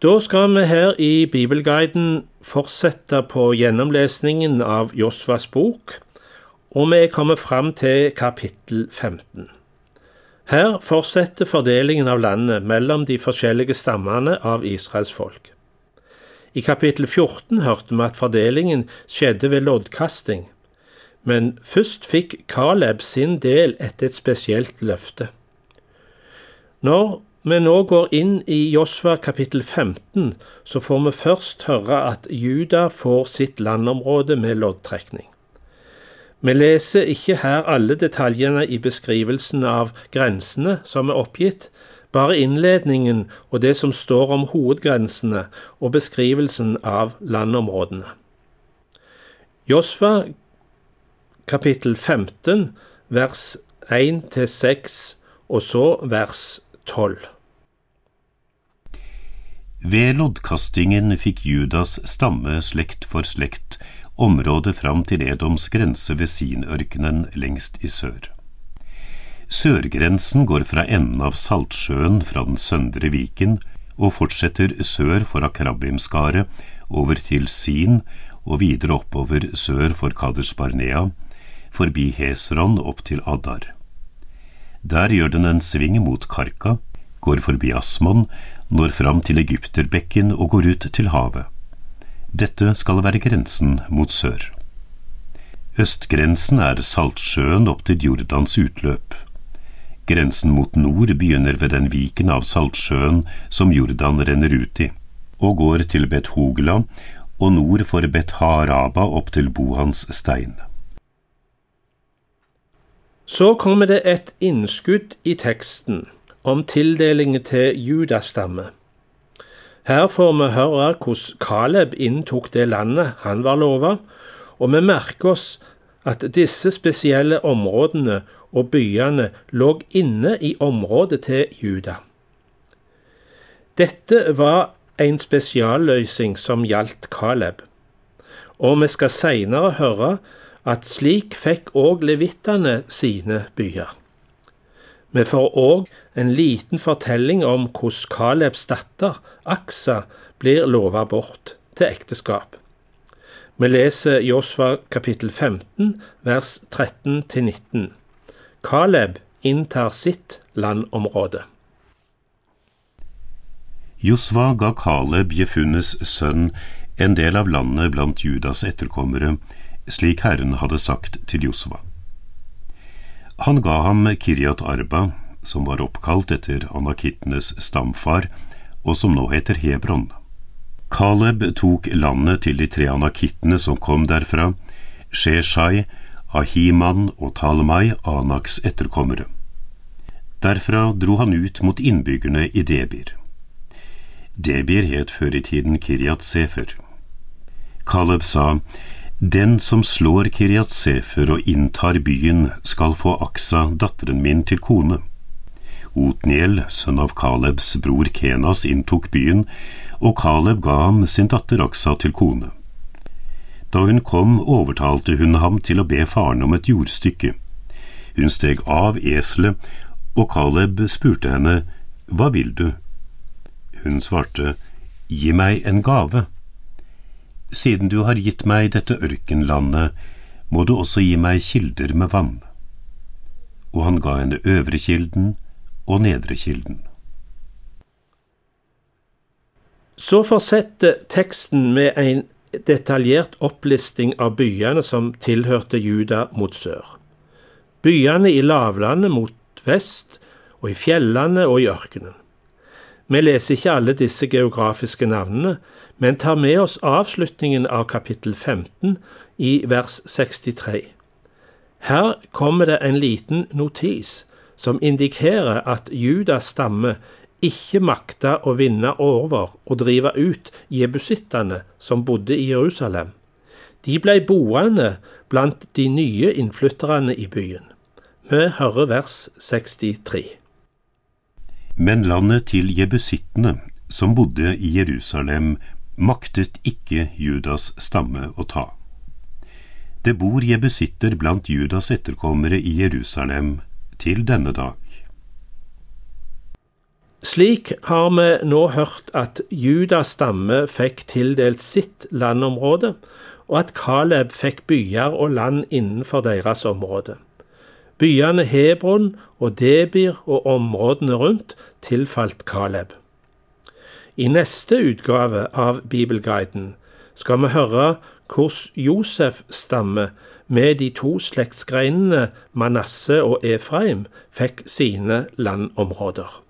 Da skal vi her i Bibelguiden fortsette på gjennomlesningen av Josvas bok, og vi er kommet fram til kapittel 15. Her fortsetter fordelingen av landet mellom de forskjellige stammene av Israels folk. I kapittel 14 hørte vi at fordelingen skjedde ved loddkasting, men først fikk Caleb sin del etter et spesielt løfte. Når vi nå går inn i Josva kapittel 15, så får vi først høre at Juda får sitt landområde med loddtrekning. Vi leser ikke her alle detaljene i beskrivelsen av grensene som er oppgitt, bare innledningen og det som står om hovedgrensene og beskrivelsen av landområdene. Josva kapittel 15 vers 1-6 og så vers 12. Ved loddkastingen fikk Judas stamme slekt for slekt området fram til Edoms grense ved Sinørkenen lengst i sør. Sørgrensen går fra enden av Saltsjøen fra den søndre Viken og fortsetter sør for Akrabimskaret over til Sin og videre oppover sør for Kaders Barnea, forbi Hesron opp til Addar. Der gjør den en sving mot Karka, går forbi Asmon, når fram til Egypterbekken og går ut til havet. Dette skal være grensen mot sør. Østgrensen er Saltsjøen opp til Jordans utløp. Grensen mot nord begynner ved den viken av Saltsjøen som Jordan renner ut i, og går til Bet Hogla og nord for Bet Haraba opp til Bohans stein. Så kommer det et innskudd i teksten om tildelingen til Judas stamme. Her får vi høre hvordan Caleb inntok det landet han var lova, og vi merker oss at disse spesielle områdene og byene lå inne i området til Juda. Dette var en spesialløsning som gjaldt Caleb, og vi skal seinere høre at slik fikk òg levittene sine byer. Vi får òg en liten fortelling om hvordan Kalebs datter, Aksa, blir lova bort til ekteskap. Vi leser Josfa kapittel 15, vers 13-19. Kaleb inntar sitt landområde. Josva ga Kaleb Jefunnes sønn en del av landet blant Judas etterkommere, slik Herren hadde sagt til Josva. Han ga ham Kiryat Arba, som var oppkalt etter anakittenes stamfar, og som nå heter Hebron. Caleb tok landet til de tre anakittene som kom derfra, Sheshai, Ahiman og Talmai, Anaks etterkommere. Derfra dro han ut mot innbyggerne i Debir. Debir het før i tiden Kiryat Sefer. Caleb sa, den som slår Kiriatsefer og inntar byen, skal få Aksa, datteren min, til kone. Otniel, sønn av Kalebs bror Kenas, inntok byen, og Kaleb ga ham sin datter Aksa til kone. Da hun kom, overtalte hun ham til å be faren om et jordstykke. Hun steg av eselet, og Kaleb spurte henne, Hva vil du? Hun svarte, Gi meg en gave. Siden du har gitt meg dette ørkenlandet, må du også gi meg kilder med vann. Og han ga henne øvre kilden og nedre kilden. Så fortsetter teksten med en detaljert opplisting av byene som tilhørte Juda mot sør. Byene i lavlandet mot vest, og i fjellene og i ørkenen. Vi leser ikke alle disse geografiske navnene, men tar med oss avslutningen av kapittel 15 i vers 63. Her kommer det en liten notis som indikerer at Judas stamme ikke makta å vinne over og drive ut jebusittene som bodde i Jerusalem. De ble boende blant de nye innflytterne i byen. Vi hører vers 63. Men landet til jebusittene, som bodde i Jerusalem, maktet ikke Judas stamme å ta. Det bor jebusitter blant Judas etterkommere i Jerusalem til denne dag. Slik har vi nå hørt at Judas stamme fikk tildelt sitt landområde, og at Kaleb fikk byer og land innenfor deres område. Byene Hebron og Debir og områdene rundt tilfalt Kaleb. I neste utgave av Bibelguiden skal vi høre hvordan Josef stamme med de to slektsgreinene Manasseh og Efraim fikk sine landområder.